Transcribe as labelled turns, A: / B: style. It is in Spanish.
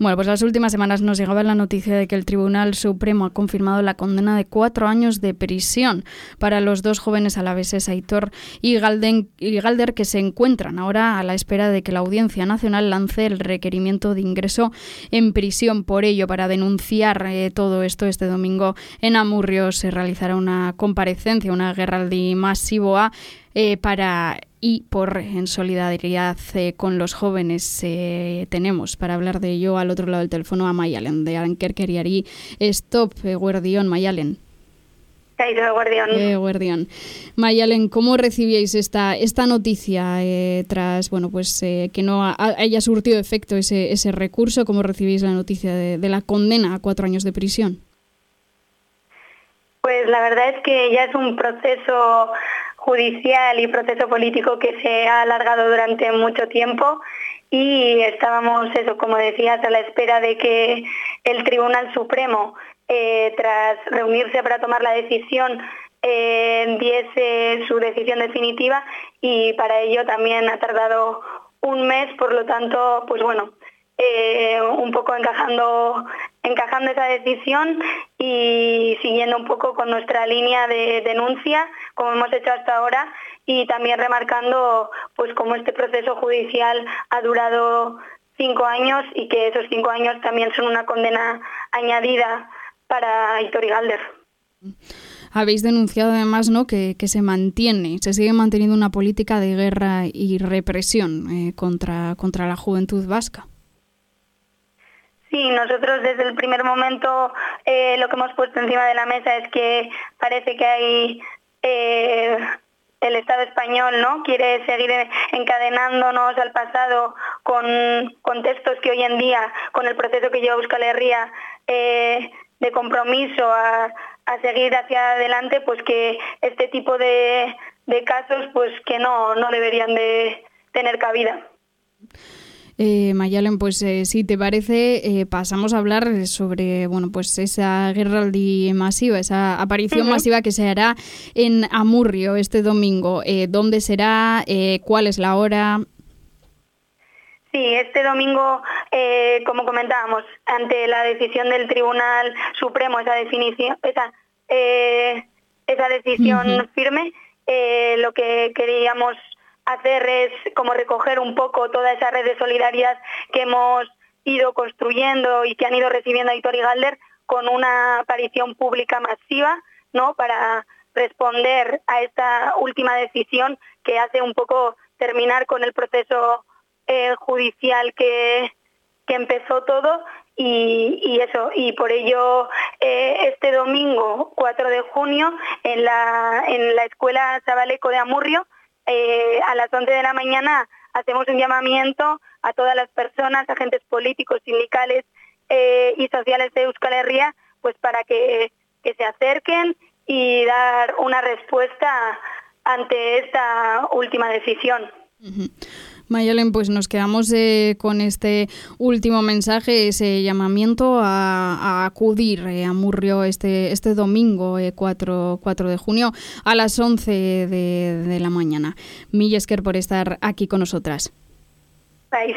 A: Bueno, pues las últimas semanas nos llegaba la noticia de que el Tribunal Supremo ha confirmado la condena de cuatro años de prisión para los dos jóvenes alaveses, Aitor y, Galden, y Galder, que se encuentran ahora a la espera de que la Audiencia Nacional lance el requerimiento de ingreso en prisión. Por ello, para denunciar eh, todo esto, este domingo en Amurrio se realizará una comparecencia, una guerra masiva eh, para y por en solidaridad eh, con los jóvenes eh, tenemos para hablar de ello al otro lado del teléfono a Mayalen de Ankerkeriari Stop eh, Guardión Mayalen.
B: Guardión.
A: Mayalen, ¿cómo recibíais esta, esta noticia tras bueno pues que no haya surtido efecto ese, ese recurso? ¿Cómo recibís la noticia de la condena a cuatro años de prisión?
B: Pues la verdad es que ya es un proceso judicial y proceso político que se ha alargado durante mucho tiempo y estábamos, eso, como decías, a la espera de que el Tribunal Supremo, eh, tras reunirse para tomar la decisión, eh, diese su decisión definitiva y para ello también ha tardado un mes, por lo tanto, pues bueno, eh, un poco encajando, encajando esa decisión y siguiendo un poco con nuestra línea de denuncia, como hemos hecho hasta ahora, y también remarcando pues cómo este proceso judicial ha durado cinco años y que esos cinco años también son una condena añadida para Hitor Galder.
A: Habéis denunciado además ¿no? que, se mantiene, se sigue manteniendo una política de guerra y represión eh, contra, contra la juventud vasca.
B: Sí, nosotros desde el primer momento eh, lo que hemos puesto encima de la mesa es que parece que hay eh, el Estado español no quiere seguir encadenándonos al pasado con contextos que hoy en día, con el proceso que lleva Euskal Herria eh, de compromiso a, seguir hacia adelante, pues que este tipo de, de casos pues que no, no deberían de tener cabida.
A: Eh, Mayalen, pues eh, si te parece, eh, pasamos a hablar sobre bueno, pues esa guerra masiva, esa aparición masiva que se hará en Amurrio este domingo. Eh, ¿Dónde será? ¿Cuál es la hora?
B: Sí, este domingo, como comentábamos, ante la decisión del Tribunal Supremo, esa definición, esa, esa decisión firme, lo que queríamos hacer es como recoger un poco toda esa red de solidaridad que hemos ido construyendo y que han ido recibiendo Aitor y Galder con una aparición pública masiva, ¿no? Para responder a esta última decisión que hace un poco terminar con el proceso eh, judicial que, que empezó todo y, eso, y por ello eh, este domingo 4 de junio en la, en la Escuela Zabaleco de Amurrio eh, a las 11 de la mañana hacemos un llamamiento a todas las personas, agentes políticos, sindicales eh, y sociales de Euskal Herria, pues para que, se acerquen y dar una respuesta ante esta última decisión.
A: Mayalen, pues nos quedamos eh, con este último mensaje, ese llamamiento a, acudir eh, a Murrio este, este domingo 4, eh, de junio a las 11 de, la mañana. Millesker por estar aquí con nosotras.
B: Bye,